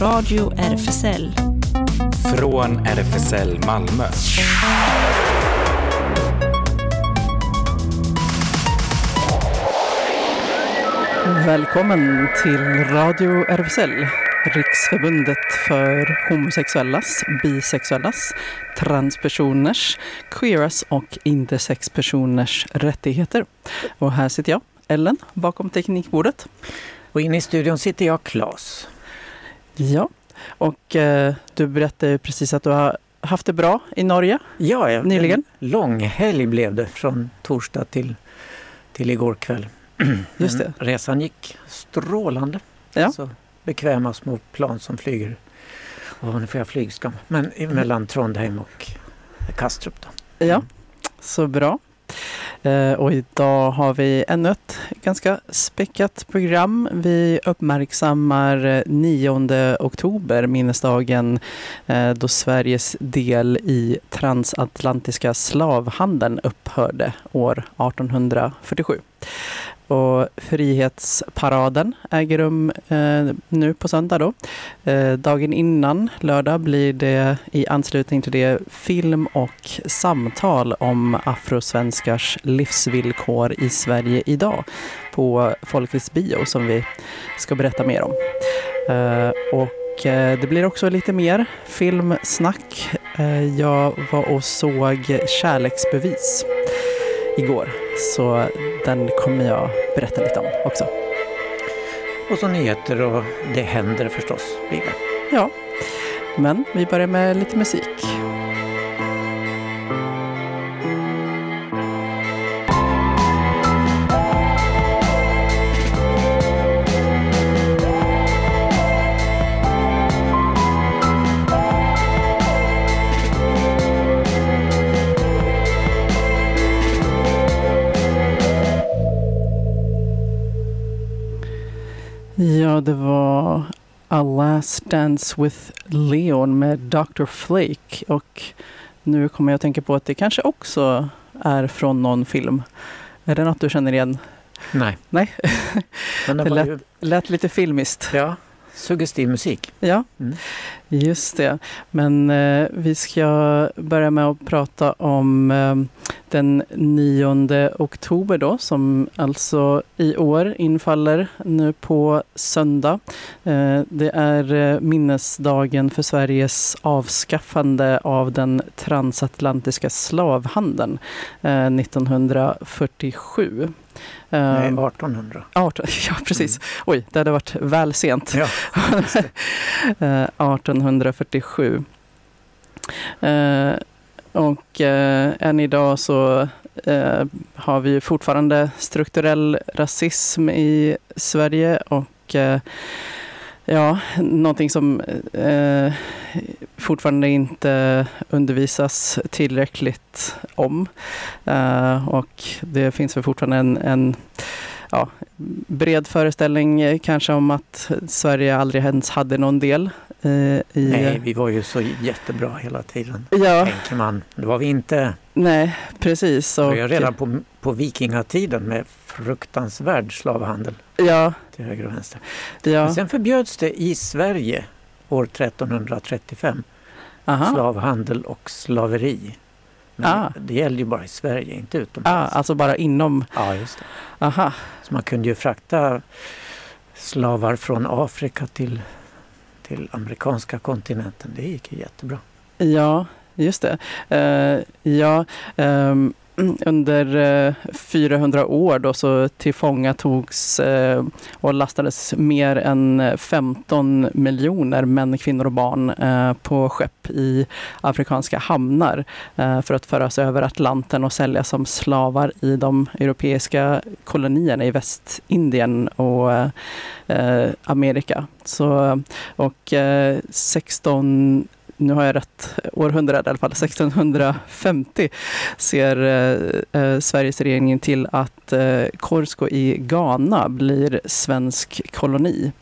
Radio RFSL. Från RFSL Malmö. Välkommen till Radio RFSL, Riksförbundet för homosexuellas, bisexuellas, transpersoners, queeras och intersexpersoners rättigheter. Och här sitter jag, Ellen, bakom teknikbordet. Och inne i studion sitter jag, Claes. Ja, och eh, du berättade precis att du har haft det bra i Norge Ja, jag, nyligen. en lång helg blev det från torsdag till, till igår kväll. Just Men det. Resan gick strålande. Ja. Så bekväma små plan som flyger, oh, nu får jag flygskam, men mellan Trondheim och Kastrup. Då. Ja, så bra. Eh, och idag har vi ännu ett ganska späckat program. Vi uppmärksammar eh, 9 oktober, minnesdagen eh, då Sveriges del i transatlantiska slavhandeln upphörde år 1847. Och Frihetsparaden äger rum eh, nu på söndag. Då. Eh, dagen innan, lördag, blir det i anslutning till det film och samtal om afrosvenskars livsvillkor i Sverige idag på Folkets bio som vi ska berätta mer om. Eh, och eh, det blir också lite mer filmsnack. Eh, jag var och såg Kärleksbevis igår. Så den kommer jag berätta lite om också. Och så nyheter och det händer förstås. Blir det. Ja, men vi börjar med lite musik. Ja, det var A Last Dance with Leon med Dr. Flake. Och nu kommer jag att tänka på att det kanske också är från någon film. Är det något du känner igen? Nej. Nej. Men det Det lät- ju, Lät lite filmiskt. ja, suggestiv musik. Ja, Mm. just det. Men eh, vi ska börja med att prata om eh, den 9 oktober då, som alltså i år infaller nu på söndag. Eh, det är eh, minnesdagen för Sveriges avskaffande av den transatlantiska slavhandeln eh, 1947. Eh, Nej, 1800. 18, ja, precis. Oj, det hade varit väl sent. Ja, Eh, 1847. Eh, och eh, än idag så eh, har vi fortfarande strukturell rasism i Sverige och eh, ja, någonting som eh, fortfarande inte undervisas tillräckligt om. Eh, och det finns väl fortfarande en, en ja, bred föreställning eh, kanske om att Sverige aldrig ens hade någon del eh, i... nej, vi var ju så jättebra hela tiden. Ja, Tänker man. Det var vi inte. nej, precis. Och, ju redan på, på vikingatiden med fruktansvärd slavhandel ja, till höger och vänster. ja, Men sen förbjöds det i Sverige år 1335 aha. slavhandel och slaveri. Men Ah. det gällde ju bara i Sverige, inte Ah, utomlands. alltså bara inom, Ja, just det. aha, Så man kunde ju frakta slavar från Afrika till, till amerikanska kontinenten. Det gick ju jättebra. ja, just det. Uh, ja, um, under eh, uh, 400 år då så tillfångatogs uh, och lastades mer än 15 miljoner män, kvinnor och barn på skepp i afrikanska hamnar för att föras över Atlanten och säljas som slavar i de europeiska kolonierna i Västindien och Amerika. Så, och 16 nu har jag rätt århundrade i alla fall, 1650 ser eh, eh, Sveriges regering till att eh, Korsko i Ghana blir svensk koloni.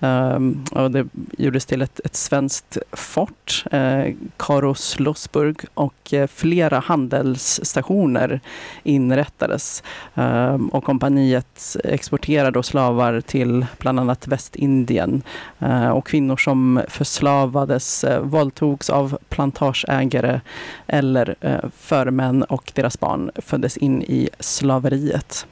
Um, och det gjordes till ett, ett svenskt fort, eh, Karos Lossburg och eh, flera handelsstationer inrättades. Um, och kompaniet exporterade slavar till bland annat Västindien. Uh, och kvinnor som förslavades eh, våldtogs av plantageägare eller eh, förmän och deras barn föddes in i slaveriet.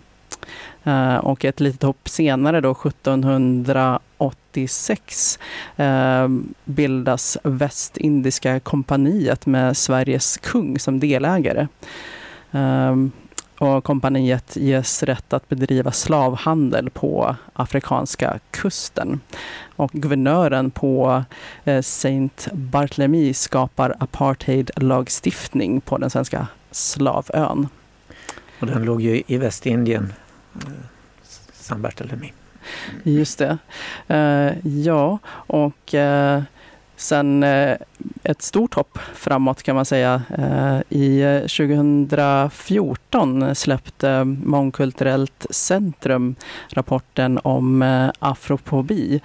Eh, och ett litet hopp senare, då 1786, eh, bildas Västindiska kompaniet med Sveriges kung som delägare. Eh, och kompaniet ges rätt att bedriva slavhandel på afrikanska kusten. Och guvernören på Saint Barthélemy skapar apartheidlagstiftning på den svenska slavön. Och den låg ju i Västindien, San Bartolomé. Just det. Eh, ja, och eh, sen eh, ett stort hopp framåt kan man säga. Eh, I eh, 2014 släppte Mångkulturellt Centrum rapporten om afrofobi.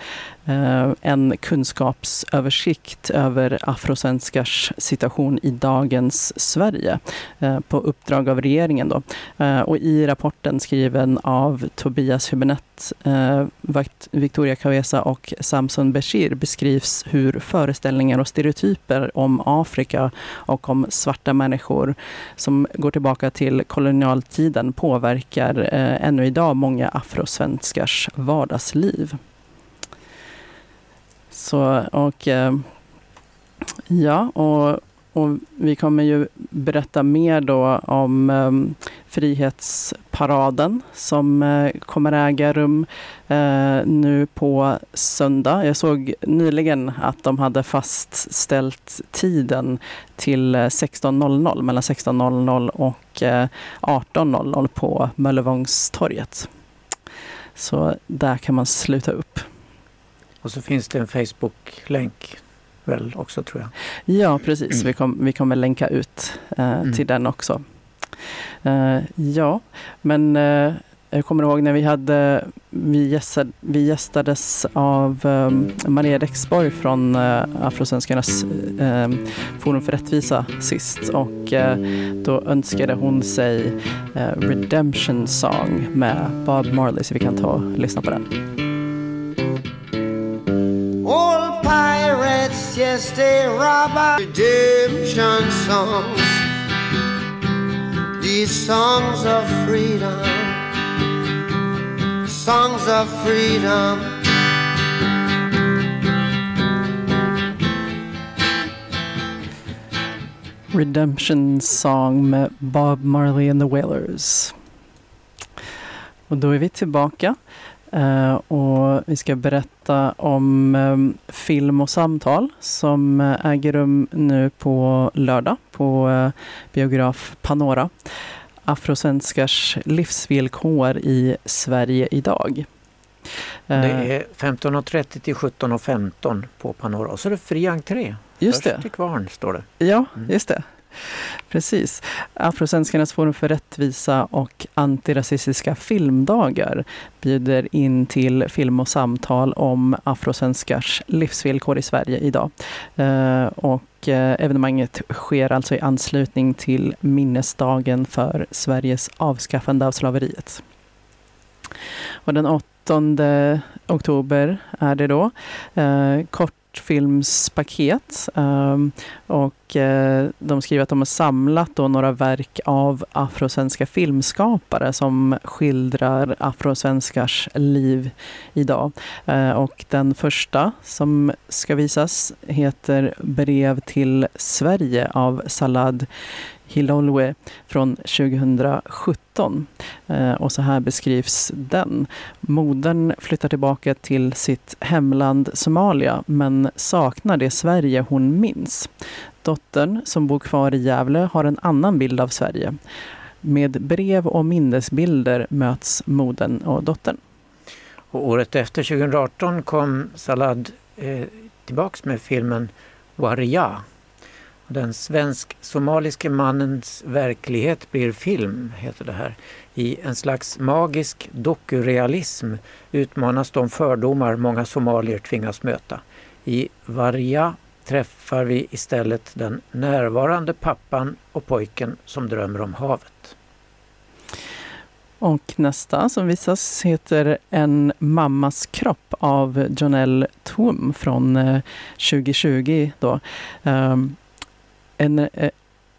En kunskapsöversikt över afrosvenskars situation i dagens Sverige på uppdrag av regeringen. Då. Och i rapporten skriven av Tobias Hübinette, Victoria Kawesa och Samson Beshir, beskrivs hur föreställningar och stereotyper om Afrika och om svarta människor som går tillbaka till kolonialtiden påverkar eh, ännu idag många afrosvenskars vardagsliv. Så, och eh, ja, och, och vi kommer ju berätta mer då om eh, Frihetsparaden som eh, kommer äga rum eh, nu på söndag. Jag såg nyligen att de hade fastställt tiden till eh, 16.00, mellan 16.00 och eh, 18.00 på Möllevångstorget. Så där kan man sluta upp. Och så finns det en Facebook-länk väl också tror jag. Ja precis, mm. vi, kom, vi kommer länka ut eh, mm. till den också. Eh, ja, men eh, jag kommer ihåg när vi hade, vi, gästad, vi gästades av um, Maria Rexborg från uh, Afrosvenskarnas uh, Forum för rättvisa sist och uh, då önskade hon sig uh, Redemption Song med Bob Marley så vi kan ta och lyssna på den. Pirates, yes they rob redemption songs These songs of freedom Songs of freedom Redemption Song med Bob Marley and the Wailers. Och då är vi tillbaka. Uh, och vi ska berätta om um, film och samtal som uh, äger rum nu på lördag på uh, biograf Panora. Afrosvenskars livsvillkor i Sverige idag. Det är 15.30 till 17.15 på Panora och så är det fri entré. Just Först till kvarn står det. Ja, mm. just det. Precis. Afrosvenskarnas forum för rättvisa och antirasistiska filmdagar bjuder in till film och samtal om afrosvenskars livsvillkor i Sverige idag. Eh, och eh, evenemanget sker alltså i anslutning till minnesdagen för Sveriges avskaffande av slaveriet. Och den 8 oktober är det då. Eh, kort kortfilmspaket. Um, och uh, de skriver att de har samlat då några verk av afrosvenska filmskapare som skildrar afrosvenskars liv idag. Uh, och den första som ska visas heter Brev till Sverige av Salad Hilolwe från 2017. Eh, och så här beskrivs den. Modern flyttar tillbaka till sitt hemland Somalia men saknar det Sverige hon minns. Dottern, som bor kvar i Gävle, har en annan bild av Sverige. Med brev och minnesbilder möts modern och dottern. Och året efter, 2018, kom Salad eh, tillbaks med filmen Waria den svensk-somaliske mannens verklighet blir film, heter det här. I en slags magisk dokurealism utmanas de fördomar många somalier tvingas möta. I Varja träffar vi istället den närvarande pappan och pojken som drömmer om havet. Och nästa som visas heter En mammas kropp av Jonelle Thum från eh, 2020. Då. Ehm, en, eh,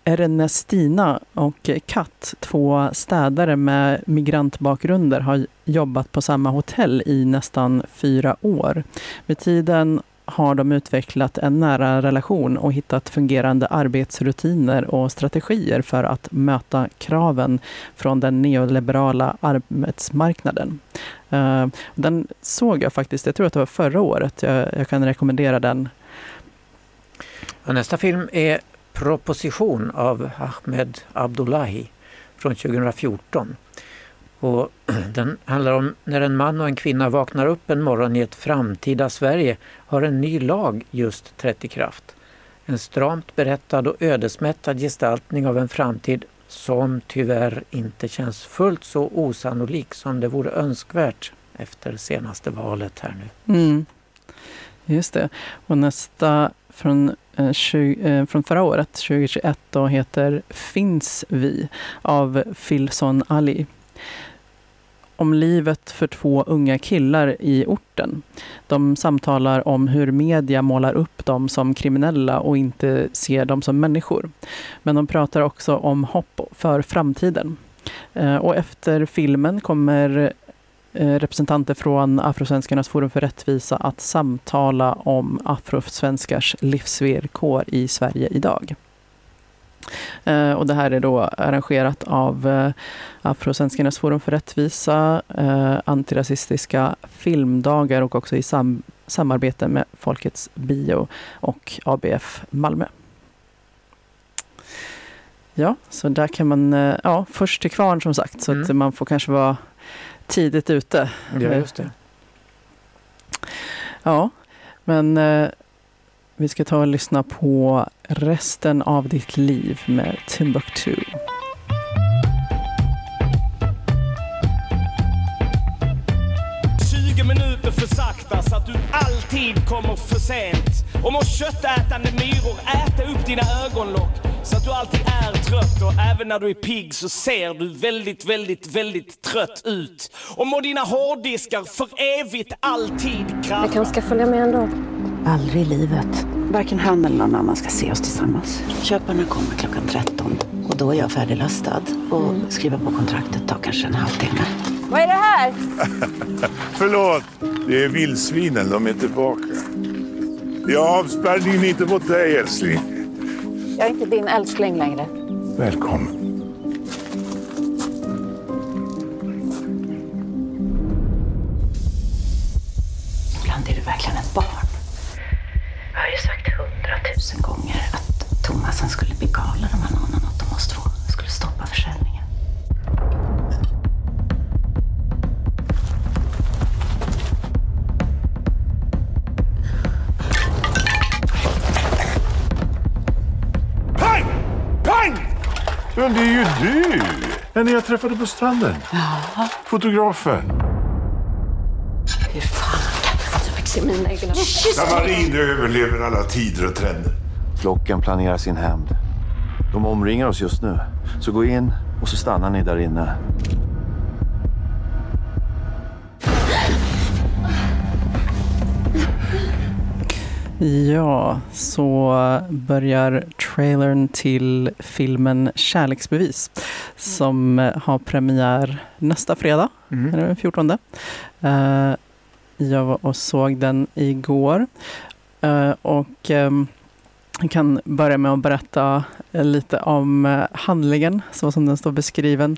Ernestina och Kat, två städare med migrantbakgrunder, har jobbat på samma hotell i nästan fyra år. Med tiden har de utvecklat en nära relation och hittat fungerande arbetsrutiner och strategier för att möta kraven från den neoliberala arbetsmarknaden. Eh, den såg jag faktiskt, jag tror att det var förra året. Jag, jag kan rekommendera den. nästa film är Proposition av Ahmed Abdullahi från 2014. Och den handlar om när en man och en kvinna vaknar upp en morgon i ett framtida Sverige har en ny lag just trätt i kraft. En stramt berättad och ödesmättad gestaltning av en framtid som tyvärr inte känns fullt så osannolik som det vore önskvärt efter senaste valet här nu. Mm. Just det. Och nästa från, Eh, 20, eh, från förra året, 2021, då heter Finns vi? av Filson Ali om livet för två unga killar i orten. De samtalar om hur media målar upp dem som kriminella och inte ser dem som människor. Men de pratar också om hopp för framtiden. Eh, och efter filmen kommer representanter från Afrosvenskarnas forum för rättvisa att samtala om afrosvenskars livsvillkor i Sverige idag. Eh, och det här är då arrangerat av eh, Afrosvenskarnas forum för rättvisa, eh, antirasistiska filmdagar och också i sam samarbete med Folkets bio och ABF Malmö. Ja, så där kan man, ja, först till kvarn som sagt, så mm. att man får kanske vara tidigt ute. Ja, just det. Ja, men vi ska ta och lyssna på resten av ditt liv med Timbuktu. minuter för sakta så att du alltid kommer för sent. Och må köttätande myror äta upp dina ögonlock så att du alltid är trött och även när du är pigg så ser du väldigt, väldigt, väldigt trött ut. Och må dina hårddiskar för evigt alltid krascha. Jag kanske ska följa med ändå. Aldrig i livet. Varken han eller någon annan ska se oss tillsammans. Köparna kommer klockan 13 och då är jag färdiglastad. Och mm. skriva på kontraktet tar kanske en halvtimme. Vad är det här? Förlåt, det är vildsvinen. De är tillbaka. Jag har avspärrningen inte mot dig, älskling. Jag är inte din älskling längre. Välkommen. Ibland är du verkligen ett barn. Jag har ju sagt hundratusen gånger att Thomas han skulle bli galen om han anade Den jag träffade på stranden. Ja. Fotografen. Hur fan till mina egna Samarin överlever alla tider och trender. Flocken planerar sin hämnd. De omringar oss just nu. Så gå in och så stannar ni där inne. Ja, så börjar trailern till filmen Kärleksbevis som har premiär nästa fredag, mm. den 14. Uh, jag var och såg den igår. Uh, och um, jag kan börja med att berätta lite om handlingen, så som den står beskriven.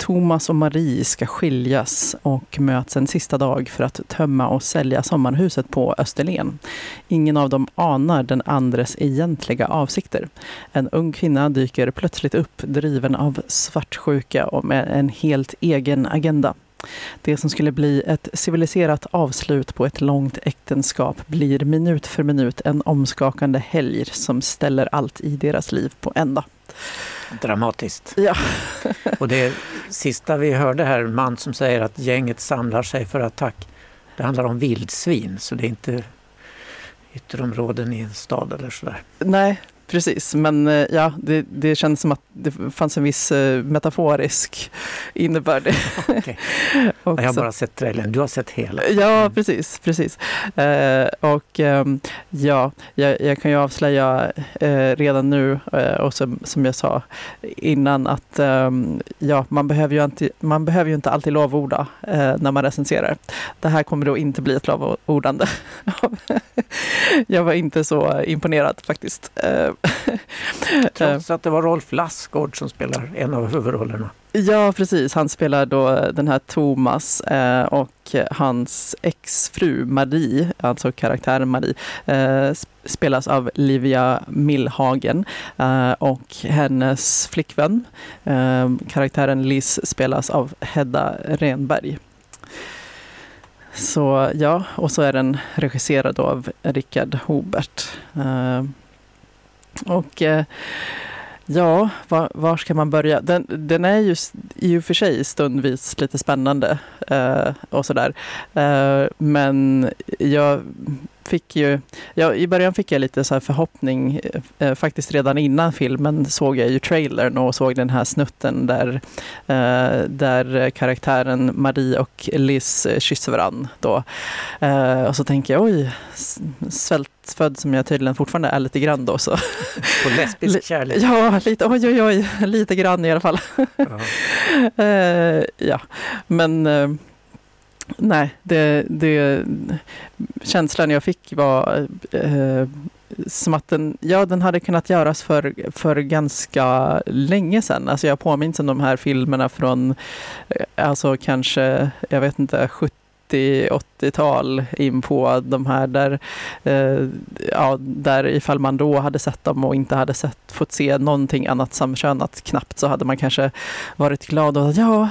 Thomas och Marie ska skiljas och möts en sista dag för att tömma och sälja sommarhuset på Österlen. Ingen av dem anar den andres egentliga avsikter. En ung kvinna dyker plötsligt upp driven av svartsjuka och med en helt egen agenda. Det som skulle bli ett civiliserat avslut på ett långt äktenskap blir minut för minut en omskakande helg som ställer allt i deras liv på ända. Dramatiskt. Ja. Och det sista vi hörde här, en man som säger att gänget samlar sig för attack. Det handlar om vildsvin, så det är inte ytterområden i en stad eller sådär. Nej, precis. Men eh, ja, det, det känns som att det fanns en viss eh, metaforisk innebörd. Okej. Jag har bara sett trailern, du har sett hela. Ja, precis. precis. Eh, och ehm, ja, jag, jag kan ju avslöja eh, redan nu, eh, och som, som jag sa innan, att ehm, ja, man, behöver ju inte, man behöver ju inte alltid lovorda när man recenserar. Det här kommer då inte bli ett lovordande. jag var inte så imponerad faktiskt. Trots att det var Rolf Lassgård som spelar en av huvudrollerna. Ja, precis. Han spelar då den här Thomas eh, och hans exfru Marie, alltså karaktären Marie, eh, spelas av Livia Millhagen eh, och hennes flickvän, eh, karaktären Liz, spelas av Hedda Renberg. Så ja, och så är den regisserad då av Rickard Hobert. Eh. Och eh, Ja, var, var, ska man börja? Den, den är ju i och för sig stundvis lite spännande eh, och sådär. Eh, men jag fick ju, ja, i början fick jag lite så förhoppning, eh, faktiskt redan innan filmen såg jag ju trailern och såg den här snutten där, eh, där karaktären Marie och Liz kysser varann då. Eh, och så tänker jag, oj, svältfödd som jag tydligen fortfarande är lite grann då. Så. På lesbisk kärlek? Ja, lite, oj, oj, oj, lite grann i alla fall. Ja, eh, ja. men eh, Nej, det, det, känslan jag fick var eh, som att den, ja, den hade kunnat göras för, för ganska länge sedan. Alltså jag påminns om de här filmerna från, eh, alltså kanske, jag vet inte, 70 80-tal in på de här där, eh, ja, där ifall man då hade sett dem och inte hade sett, fått se någonting annat samkönat knappt så hade man kanske varit glad och ja,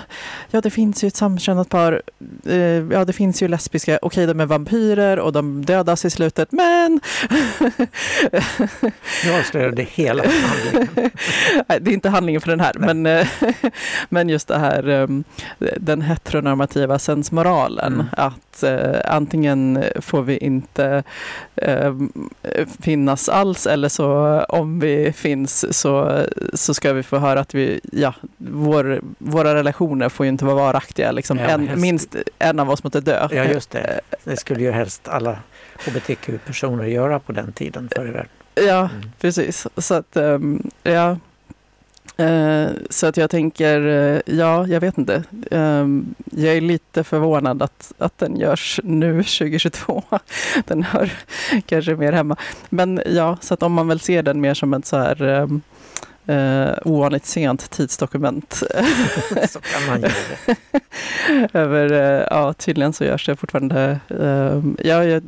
ja det finns ju ett samkönat par, eh, ja det finns ju lesbiska, okej de är vampyrer och de dödas i slutet men... nu avslöjar det hela handlingen. det är inte handlingen för den här, men, eh, men just det här ehm, den heteronormativa sensmoralen. Att eh, antingen får vi inte eh, finnas alls eller så om vi finns så, så ska vi få höra att vi, ja, vår, våra relationer får ju inte vara varaktiga. Liksom. Ja, en, minst en av oss måste dö. Ja, just det. Det skulle ju helst alla hbtq-personer göra på den tiden förr i världen. Ja, mm. precis. Så att, um, ja, Eh, så att jag tänker, eh, ja, jag vet inte. Ehm, jag är lite förvånad att, att den görs nu 2022. Den hör kanske mer hemma. Men ja, så att om man väl ser den mer som ett så här uh, ovanligt sent tidsdokument. så kan man göra det. Över, uh, ja, tydligen så görs det fortfarande. Uh, ja, jag,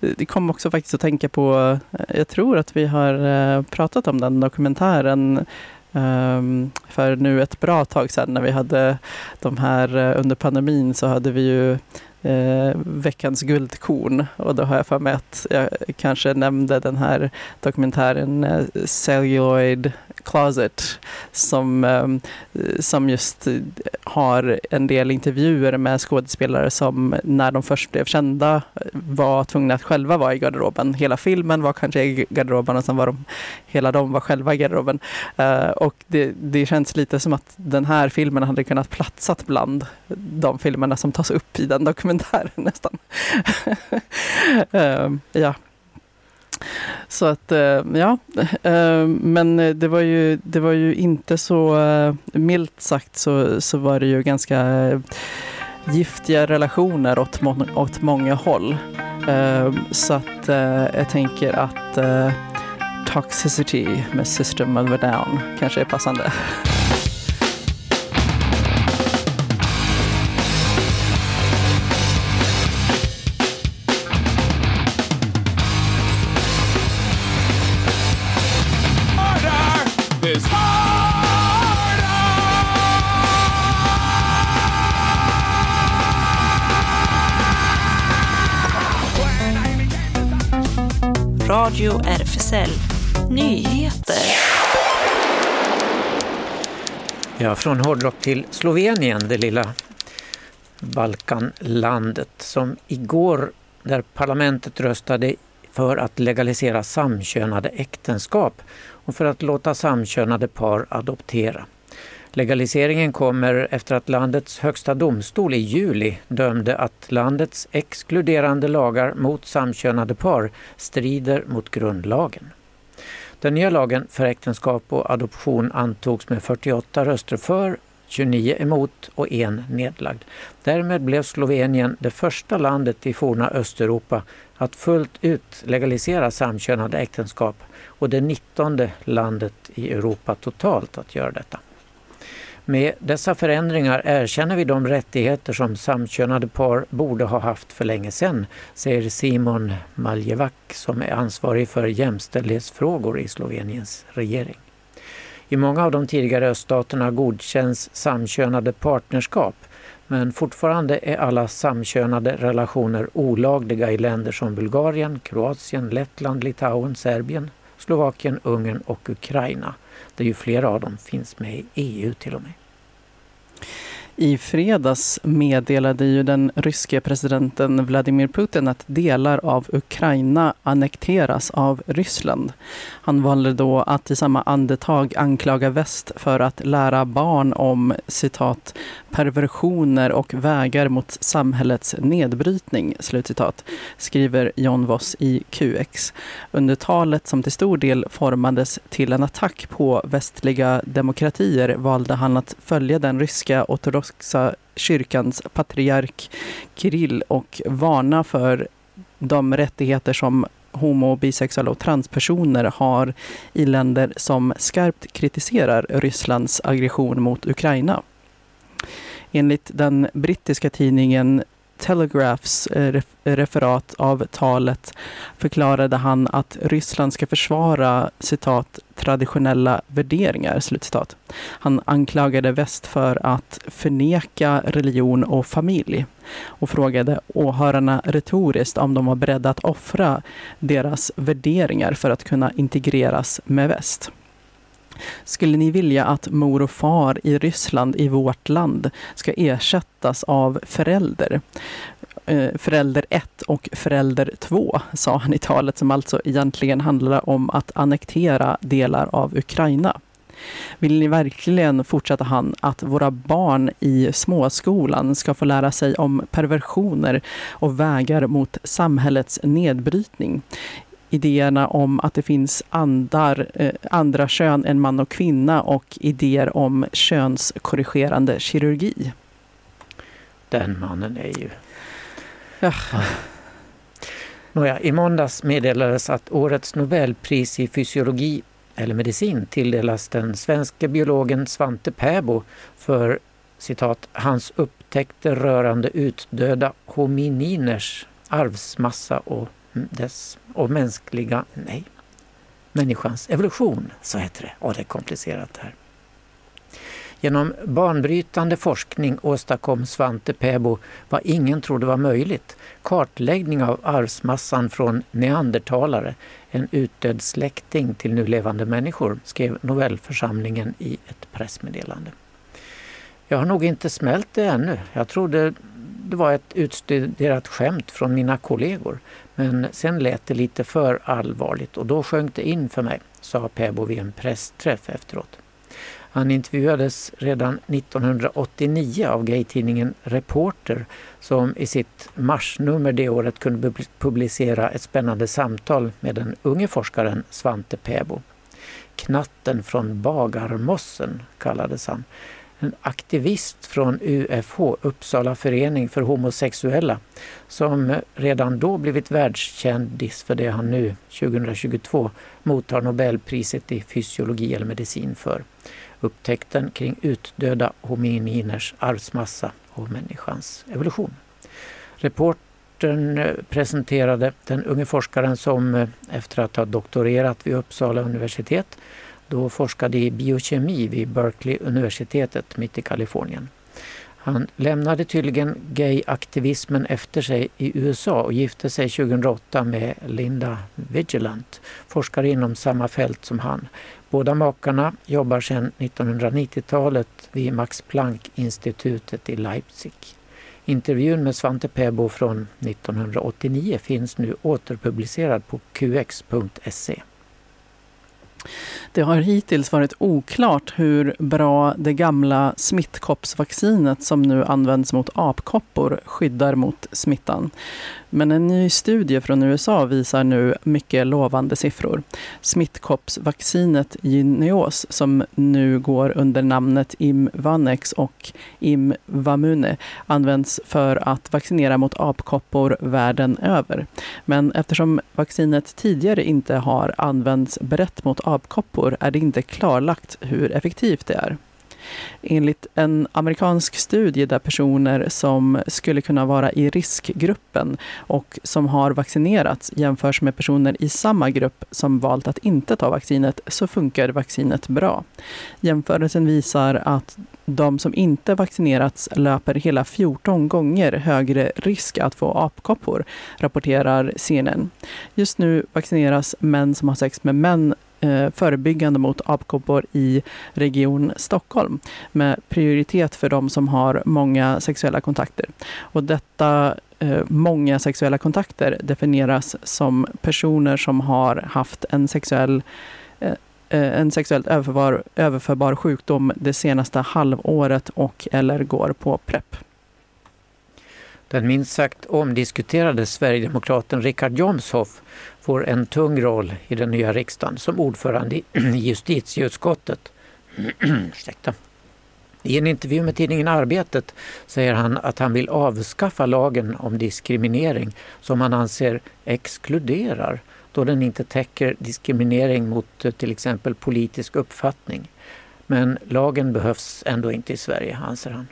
det kom också faktiskt att tänka på, jag tror att vi har pratat om den dokumentären Um, för nu ett bra tag sedan när vi hade de här eh, under pandemin så hade vi ju Eh, veckans guldkorn. Och då har jag för mig att jag kanske nämnde den här dokumentären eh, Celluloid Closet som, ehm, som just eh, har en del intervjuer med skådespelare som när de först blev kända eh, var tvungna att själva vara i garderoben. Hela filmen var kanske i garderoben och sen var de, hela de var själva i garderoben. Eh, och det, det känns lite som att den här filmen hade kunnat platsat bland de filmerna som tas upp i den dokumentären nästan. Ehm, ja. Så att, eh, ja. Eh, men det var ju, det var ju inte så, eh, milt sagt så, så var det ju ganska giftiga relationer åt, må åt många håll. Så att jag tänker att Toxicity med System of a Down kanske är passande. Radio RFSL Nyheter. Ja, från hårdrock till Slovenien, det lilla Balkanlandet som igår, där parlamentet röstade för att legalisera samkönade äktenskap och för att låta samkönade par adoptera. Legaliseringen kommer efter att landets högsta domstol i juli dömde att landets exkluderande lagar mot samkönade par strider mot grundlagen. Den nya lagen för äktenskap och adoption antogs med 48 röster för, 29 emot och en nedlagd. Därmed blev Slovenien det första landet i forna Östeuropa att fullt ut legalisera samkönade äktenskap och det 19 landet i Europa totalt att göra detta. Med dessa förändringar erkänner vi de rättigheter som samkönade par borde ha haft för länge sedan, säger Simon Maljevac som är ansvarig för jämställdhetsfrågor i Sloveniens regering. I många av de tidigare öststaterna godkänns samkönade partnerskap men fortfarande är alla samkönade relationer olagliga i länder som Bulgarien, Kroatien, Lettland, Litauen, Serbien, Slovakien, Ungern och Ukraina där ju flera av dem finns med i EU till och med. I fredags meddelade ju den ryske presidenten Vladimir Putin att delar av Ukraina annekteras av Ryssland. Han valde då att i samma andetag anklaga väst för att lära barn om citat perversioner och vägar mot samhällets nedbrytning, slutcitat, skriver John Voss i QX. Under talet som till stor del formades till en attack på västliga demokratier valde han att följa den ryska ortodoxa kyrkans patriark Kirill och varna för de rättigheter som homo, bisexuella och transpersoner har i länder som skarpt kritiserar Rysslands aggression mot Ukraina. Enligt den brittiska tidningen Telegraphs eh, referat av talet förklarade han att Ryssland ska försvara citat, traditionella värderingar. Slutcitat. Han anklagade väst för att förneka religion och familj och frågade åhörarna retoriskt om de var beredda att offra deras värderingar för att kunna integreras med väst. Skulle ni vilja att mor och far i Ryssland, i vårt land, ska ersättas av förälder? Eh, förälder 1 och förälder 2, sa han i talet som alltså egentligen handlade om att annektera delar av Ukraina. Vill ni verkligen, fortsatte han, att våra barn i småskolan ska få lära sig om perversioner och vägar mot samhällets nedbrytning? Idéerna om att det finns andar, eh, andra kön än man och kvinna och idéer om könskorrigerande kirurgi. Den mannen är ju... Ja. Nåja, I måndags meddelades att årets Nobelpris i fysiologi eller medicin tilldelas den svenska biologen Svante Pääbo för citat, hans upptäckter rörande utdöda homininers arvsmassa och dess och mänskliga, nej, människans evolution, så heter det. Ja, det är komplicerat det här. Genom banbrytande forskning åstadkom Svante Pääbo vad ingen trodde var möjligt. Kartläggning av arvsmassan från neandertalare, en utdöd släkting till nu levande människor, skrev Nobelförsamlingen i ett pressmeddelande. Jag har nog inte smält det ännu. Jag trodde det var ett utstuderat skämt från mina kollegor. Men sen lät det lite för allvarligt och då sjönk det in för mig, sa Pääbo vid en pressträff efteråt. Han intervjuades redan 1989 av gaytidningen Reporter som i sitt marsnummer det året kunde publicera ett spännande samtal med den unge forskaren Svante Pääbo. Knatten från Bagarmossen kallades han en aktivist från UFH, Uppsala förening för homosexuella, som redan då blivit världskändis för det han nu 2022 mottar Nobelpriset i fysiologi eller medicin för. Upptäckten kring utdöda homininers arvsmassa och människans evolution. Reportern eh, presenterade den unge forskaren som eh, efter att ha doktorerat vid Uppsala universitet då forskade i biokemi vid Berkeley universitetet mitt i Kalifornien. Han lämnade tydligen gayaktivismen efter sig i USA och gifte sig 2008 med Linda Vigilant, forskare inom samma fält som han. Båda makarna jobbar sedan 1990-talet vid Max Planck-institutet i Leipzig. Intervjun med Svante Pääbo från 1989 finns nu återpublicerad på qx.se. Det har hittills varit oklart hur bra det gamla smittkoppsvaccinet som nu används mot apkoppor skyddar mot smittan. Men en ny studie från USA visar nu mycket lovande siffror. Smittkoppsvaccinet Jynneos, som nu går under namnet Imvanex och Imvamune, används för att vaccinera mot apkoppor världen över. Men eftersom vaccinet tidigare inte har använts brett mot apkoppor är det inte klarlagt hur effektivt det är. Enligt en amerikansk studie där personer som skulle kunna vara i riskgruppen och som har vaccinerats jämförs med personer i samma grupp som valt att inte ta vaccinet så funkar vaccinet bra. Jämförelsen visar att de som inte vaccinerats löper hela 14 gånger högre risk att få apkoppor, rapporterar CNN. Just nu vaccineras män som har sex med män Eh, förebyggande mot apkoppor i Region Stockholm med prioritet för de som har många sexuella kontakter. Och detta eh, många sexuella kontakter definieras som personer som har haft en sexuell eh, en sexuellt överförbar, överförbar sjukdom det senaste halvåret och eller går på PREP. Den minst sagt omdiskuterade sverigedemokraten Richard Jomshoff får en tung roll i den nya riksdagen som ordförande i justitieutskottet. Ursäkta. I en intervju med tidningen Arbetet säger han att han vill avskaffa lagen om diskriminering som han anser exkluderar då den inte täcker diskriminering mot eh, till exempel politisk uppfattning. Men lagen behövs ändå inte i Sverige, anser han.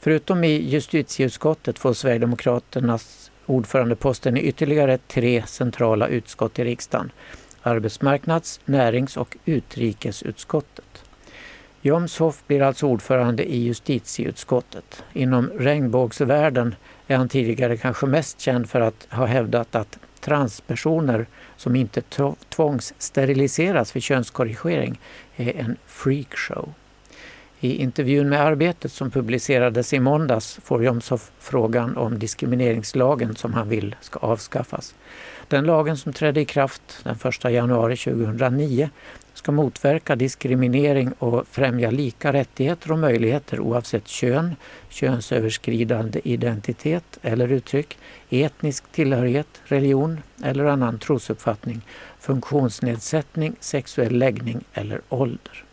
Förutom i justitieutskottet får Sverigedemokraternas ordförandeposten i ytterligare tre centrala utskott i riksdagen. Arbetsmarknads-, närings och utrikesutskottet. Jomshof blir alltså ordförande i justitieutskottet. Inom regnbågsvärlden är han tidigare kanske mest känd för att ha hävdat att transpersoner som inte tvångssteriliseras vid könskorrigering är en freakshow. I intervjun med Arbetet som publicerades i måndags får Jomshof frågan om diskrimineringslagen som han vill ska avskaffas. Den lagen som trädde i kraft den 1 januari 2009 ska motverka diskriminering och främja lika rättigheter och möjligheter oavsett kön, könsöverskridande identitet eller uttryck, etnisk tillhörighet, religion eller annan trosuppfattning, funktionsnedsättning, sexuell läggning eller ålder.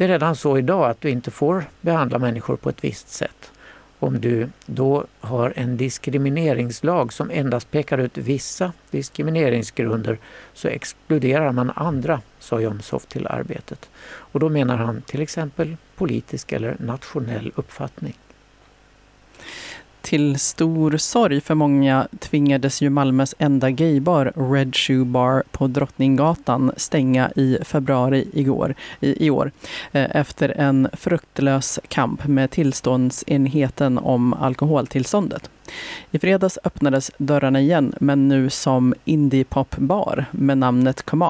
Det är redan så idag att du inte får behandla människor på ett visst sätt. Om du då har en diskrimineringslag som endast pekar ut vissa diskrimineringsgrunder så exkluderar man andra, sa Jomshof till Arbetet. Och då menar han till exempel politisk eller nationell uppfattning. Till stor sorg för många tvingades ju Malmös enda gaybar, Red Shoe Bar på Drottninggatan, stänga i februari igår, i, i år eh, efter en fruktlös kamp med tillståndsenheten om alkoholtillståndet. I fredags öppnades dörrarna igen, men nu som indie pop bar med namnet Come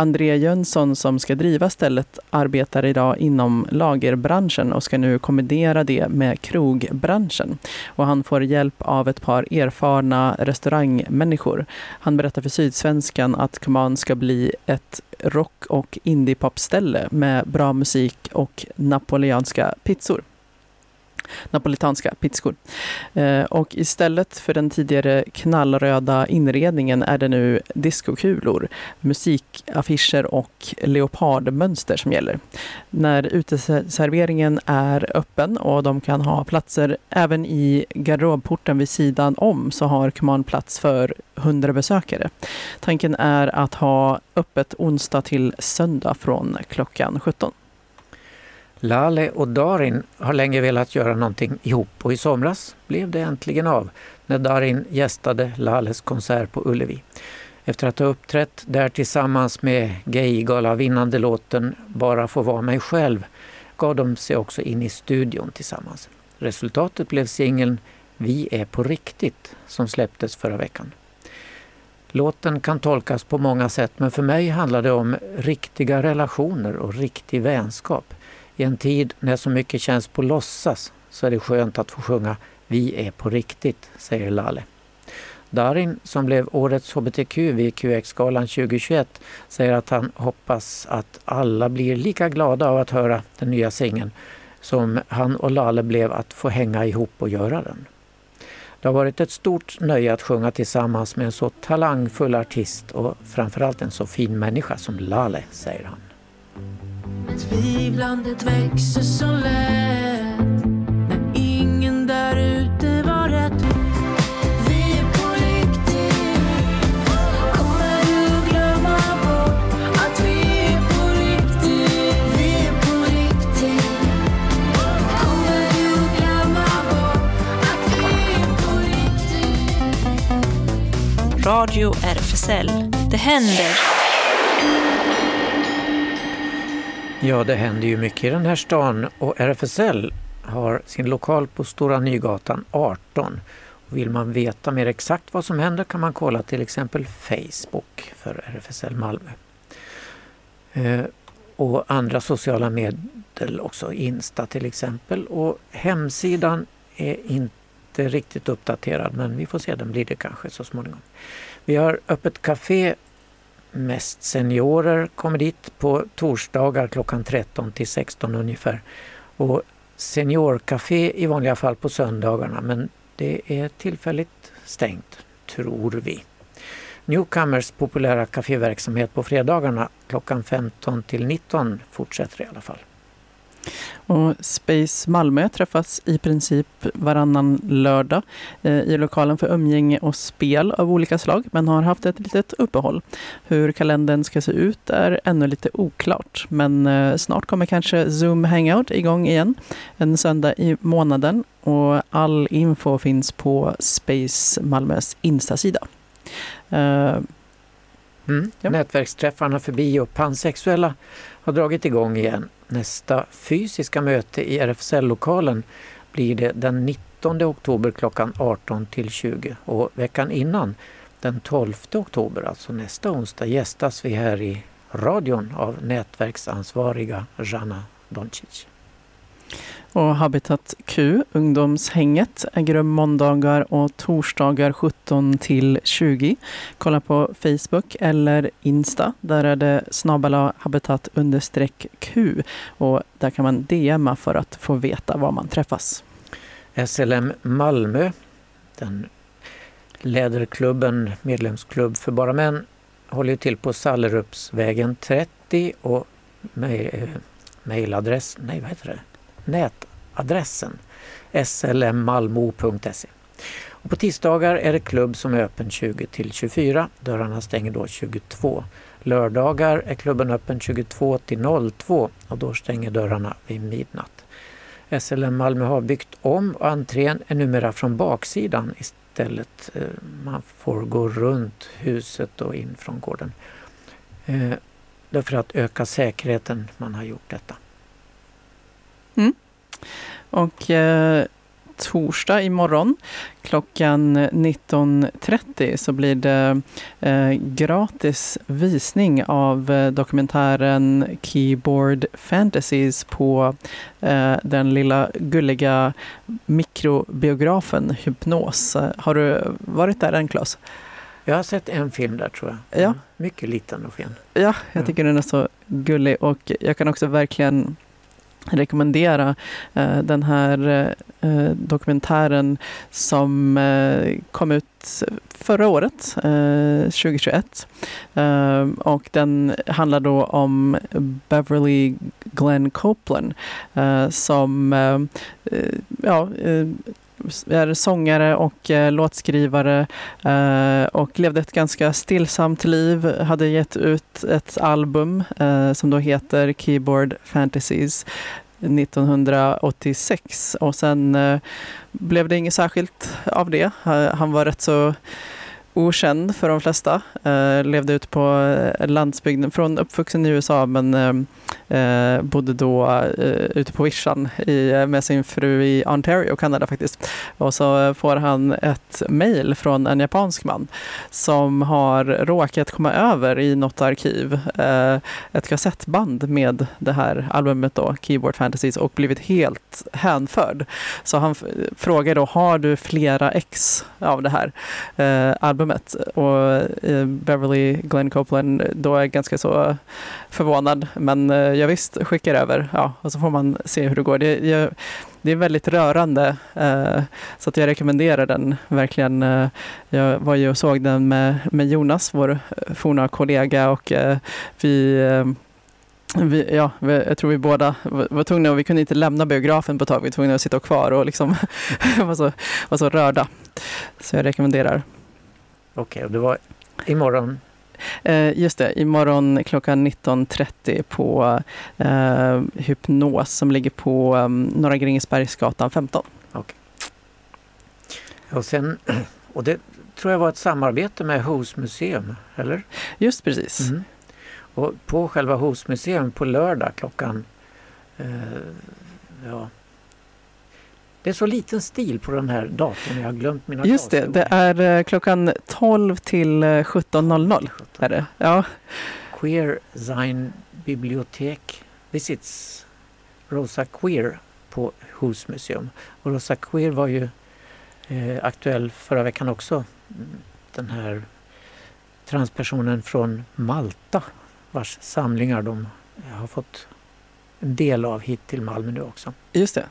André Jönsson som ska driva stället arbetar idag inom lagerbranschen och ska nu kombinera det med krogbranschen. Och han får hjälp av ett par erfarna restaurangmänniskor. Han berättar för Sydsvenskan att Command ska bli ett rock och indiepopställe med bra musik och napoleanska pizzor napolitanska pizzor. Eh, och istället för den tidigare knallröda inredningen är det nu diskokulor, musikaffischer och leopardmönster som gäller. När uteserveringen är öppen och de kan ha platser även i garderobporten vid sidan om så har Kuman plats för 100 besökare. Tanken är att ha öppet onsdag till söndag från klockan 17. Lale och Darin har länge velat göra någonting ihop och i somras blev det äntligen av när Darin gästade Lales konsert på Ullevi. Efter att ha uppträtt där tillsammans med Gaygala-vinnande låten Bara få vara mig själv gav de sig också in i studion tillsammans. Resultatet blev singeln Vi är på riktigt som släpptes förra veckan. Låten kan tolkas på många sätt men för mig handlar det om riktiga relationer och riktig vänskap. I en tid när så mycket känns på låtsas så är det skönt att få sjunga Vi är på riktigt, säger Lale. Darin, som blev årets hbtq vid QX-galan 2021, säger att han hoppas att alla blir lika glada av att höra den nya singeln som han och Lale blev att få hänga ihop och göra den. Det har varit ett stort nöje att sjunga tillsammans med en så talangfull artist och framförallt en så fin människa som Lale, säger han. Men tvivlandet växer så lätt när ingen där ute var rätt. Vi är på riktigt. Kommer du glömma bort att vi är på riktigt? Vi är på riktigt. Kommer du glömma bort att vi är på riktigt? Radio RFSL. Det händer. Ja, det händer ju mycket i den här stan och RFSL har sin lokal på Stora Nygatan 18. Och vill man veta mer exakt vad som händer kan man kolla till exempel Facebook för RFSL Malmö. Eh, och andra sociala medel också, Insta till exempel. Och hemsidan är inte riktigt uppdaterad men vi får se, den blir det kanske så småningom. Vi har öppet café mest seniorer kommer dit på torsdagar klockan 13 till 16 ungefär. Och seniorkafé i vanliga fall på söndagarna men det är tillfälligt stängt, tror vi. Newcomers populära kaféverksamhet på fredagarna klockan 15 till 19 fortsätter i alla fall. Och Space Malmö träffas i princip varannan lördag eh, i lokalen för umgänge och spel av olika slag, men har haft ett litet uppehåll. Hur kalendern ska se ut är ännu lite oklart, men eh, snart kommer kanske Zoom Hangout igång igen, en söndag i månaden och all info finns på Space Malmös Insta-sida. Eh, Mm. Ja. Nätverksträffarna för bi och pansexuella har dragit igång igen. Nästa fysiska möte i RFSL-lokalen blir det den 19 oktober klockan 18 till 20 och veckan innan den 12 oktober, alltså nästa onsdag, gästas vi här i radion av nätverksansvariga Jana Doncic. Och Habitat Q, ungdomshänget, äger rum måndagar och torsdagar 17 till 20. Kolla på Facebook eller Insta. Där är det snabbala habitat understreck Q och där kan man DMa för att få veta var man träffas. SLM Malmö, den läderklubben, medlemsklubb för bara män, håller till på Sallerupsvägen 30 och mejladress, eh, nej vad heter det, nätadressen slmmalmo.se. Och på tisdagar är det klubb som är öppen 20 till 24. Dörrarna stänger då 22. Lördagar är klubben öppen 22 till 02 och då stänger dörrarna vid midnatt. SLM Malmö har byggt om och entrén är numera från baksidan istället. Eh, man får gå runt huset och in från gården. Eh, det är för att öka säkerheten man har gjort detta. Och eh, torsdag imorgon klockan 19.30 så blir det eh, gratis visning av eh, dokumentären Keyboard Fantasies på eh, den lilla gulliga mikrobiografen Hypnos. Har du varit där än Claes? Jag har sett en film där tror jag. Ja. Mycket liten och fin. Ja, Ja. jag tycker den är så gullig och jag kan också verkligen rekommendera eh, den här eh, dokumentären som eh, kom ut förra året, eh, 2021. Eh, och den handlar då om Beverly Glenn Copeland eh, som eh, eh ja, eh, är sångare och eh, låtskrivare eh, och levde ett ganska stillsamt liv. Hade gett ut ett album eh, som då heter Keyboard Fantasies 1986 och sen eh, blev det inget särskilt av det. Eh, han var rätt så okänd för de flesta. Eh, levde ute på eh, landsbygden, från uppvuxen i USA men eh, eh, bodde då eh, ute på vischan i, eh, med sin fru i Ontario, Kanada faktiskt. Och så får han ett mejl från en japansk man som har råkat komma över i något arkiv eh, ett kassettband med det här albumet då, Keyboard Fantasies, och blivit helt hänförd. Så han frågar då, har du flera ex av det här eh, albumet? Och eh, Beverly Glenn Copeland då är ganska så förvånad, men eh, jag visst skickar över, ja, och så får man se hur det går. Det, jag, det är väldigt rörande, eh, så att jag rekommenderar den verkligen. Jag var ju och såg den med, med Jonas, vår forna kollega, och vi vi, ja, vi, jag tror vi båda var, var tvungna, och vi kunde inte lämna biografen på ett tag, vi var tvungna att sitta kvar och liksom var, så, var så rörda. Så jag rekommenderar. Okej, och det var imorgon. Eh, just det, imorgon klockan 19.30 på eh, Hypnos som ligger på um, Norra Grängesbergsgatan 15. Och, sen, och det tror jag var ett samarbete med Hos museum, eller? Just precis. Mm. Och på själva Hos museum på lördag klockan... Eh, ja. Det är så liten stil på den här datorn, jag har glömt mina Just det, det är eh, klockan 12 till eh, 17.00. Är det. Ja. Queer Zine bibliotek visits Rosa Queer på Hos museum. Och Rosa Queer var ju eh, aktuell förra veckan också. Den här transpersonen från Malta vars samlingar de har fått en del av hit till Malmö nu också. Just det.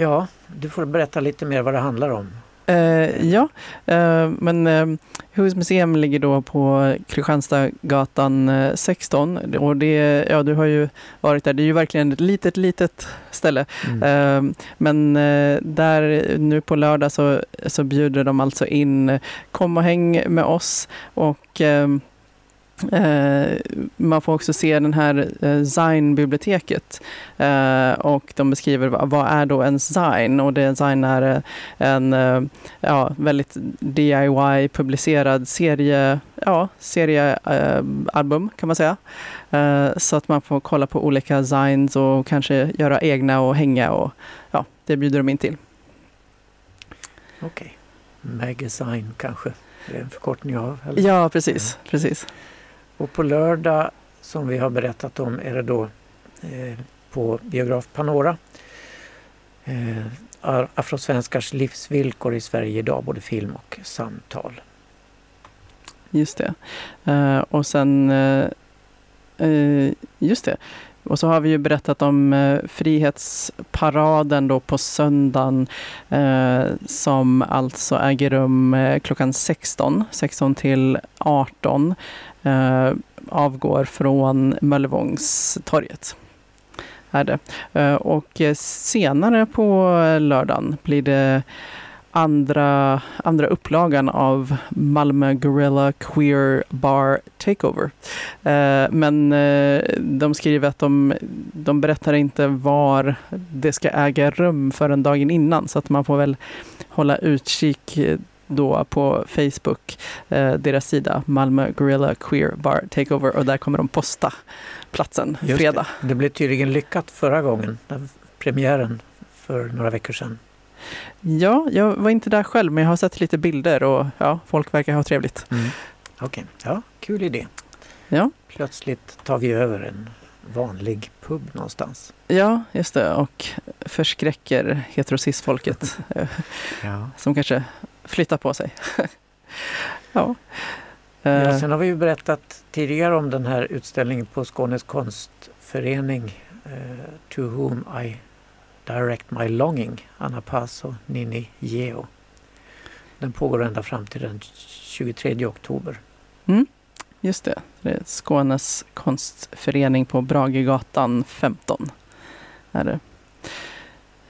Ja, du får berätta lite mer vad det handlar om. Eh, ja, eh, men eh, Hus museum ligger då på Kristianstadsgatan eh, 16 och det, ja du har ju varit där, det är ju verkligen ett litet, litet ställe. Mm. Eh, men eh, där nu på lördag så, så bjuder de alltså in, eh, kom och häng med oss och eh, Eh, man får också se den här eh, Zine-biblioteket eh, och de beskriver vad, är då en Zine och det Zine är eh, en eh, ja, väldigt DIY-publicerad serie, ja, seriealbum kan man säga. Eh, så att man får kolla på olika Zines och kanske göra egna och hänga och ja, det bjuder de in till. Okej. Magazine kanske, det är en förkortning av? Eller? Ja, precis. precis. Och på lördag, som vi har berättat om, är det då eh, på biograf Panora. Eh, Afrosvenskars livsvillkor i Sverige idag, både film och samtal. Just det. Eh, och sen, eh, eh, just det. Och så har vi ju berättat om eh, Frihetsparaden då på söndagen eh, som alltså äger rum eh, klockan 16, 16 till 18. Eh, avgår från Möllevångstorget. Är det. Eh, och eh, senare på lördagen blir det andra, andra upplagan av Malmö Gorilla Queer Bar Takeover. Eh, men eh, de skriver att de, de berättar inte var det ska äga rum förrän dagen innan så att man får väl hålla utkik eh, då på Facebook, eh, deras sida Malmö Gorilla Queer Bar Takeover och där kommer de posta platsen Just fredag. Det. det blev tydligen lyckat förra gången, den premiären för några veckor sedan. Ja, jag var inte där själv men jag har sett lite bilder och ja, folk verkar ha trevligt. Mm. Okej, ja, kul idé. Ja. Plötsligt tar vi över en vanlig pub någonstans. Ja, just det. Och förskräcker heterosis-folket eh, Ja. som kanske flyttar på sig. ja. Ja, Eh, sen har vi ju berättat tidigare om den här utställningen på Skånes konstförening eh, To whom I direct my longing, Anna Paz och Nini Geo. Den pågår ända fram till den 23 oktober. Mm, just det. det är Skånes konstförening på Bragegatan 15. Är det.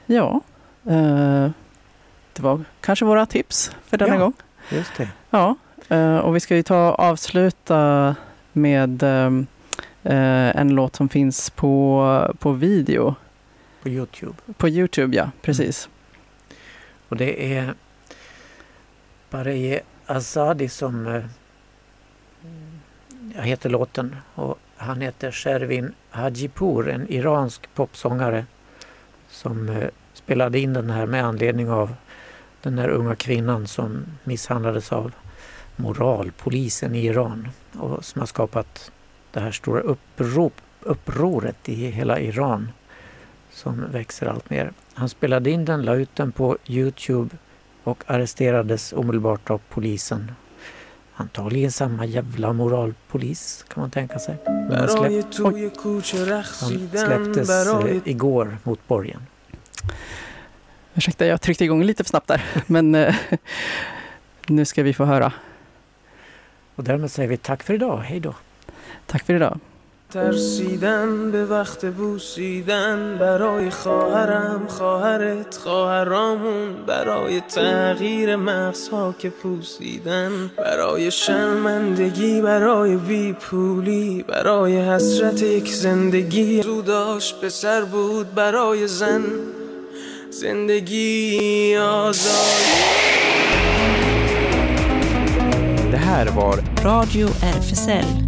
Ja, eh, det var kanske våra tips för denna Ja. gång. Just det. Ja, eh, och vi ska ju ta avsluta med eh, en låt som finns på, på video. På Youtube. På Youtube, ja. Precis. Och det är Bareye Azadi som eh, jag heter låten och han heter Shervin Hajipour, en iransk popsångare som eh, spelade in den här med anledning av den här unga kvinnan som misshandlades av moralpolisen i Iran och som har skapat det här stora upprop, upproret i hela Iran som växer allt mer. Han spelade in den, la ut den på Youtube och arresterades omedelbart av polisen. Antagligen samma jävla moralpolis kan man tänka sig. Men Han, släpp, Oj. han släpptes eh, igår mot borgen. Ursäkta, jag tryckte igång lite för snabbt där, men eh, nu ska vi få höra. Och därmed säger vi tack för idag. Hej då. Tack för idag. ترسیدن به وقت بوسیدن برای خواهرم خواهرت خواهرامون برای تغییر مغزها که پوسیدن برای شرمندگی برای بیپولی برای حسرت یک زندگی. زوداش به سر بود برای زن. زندگی آزادی. Det här var Radio RFSL.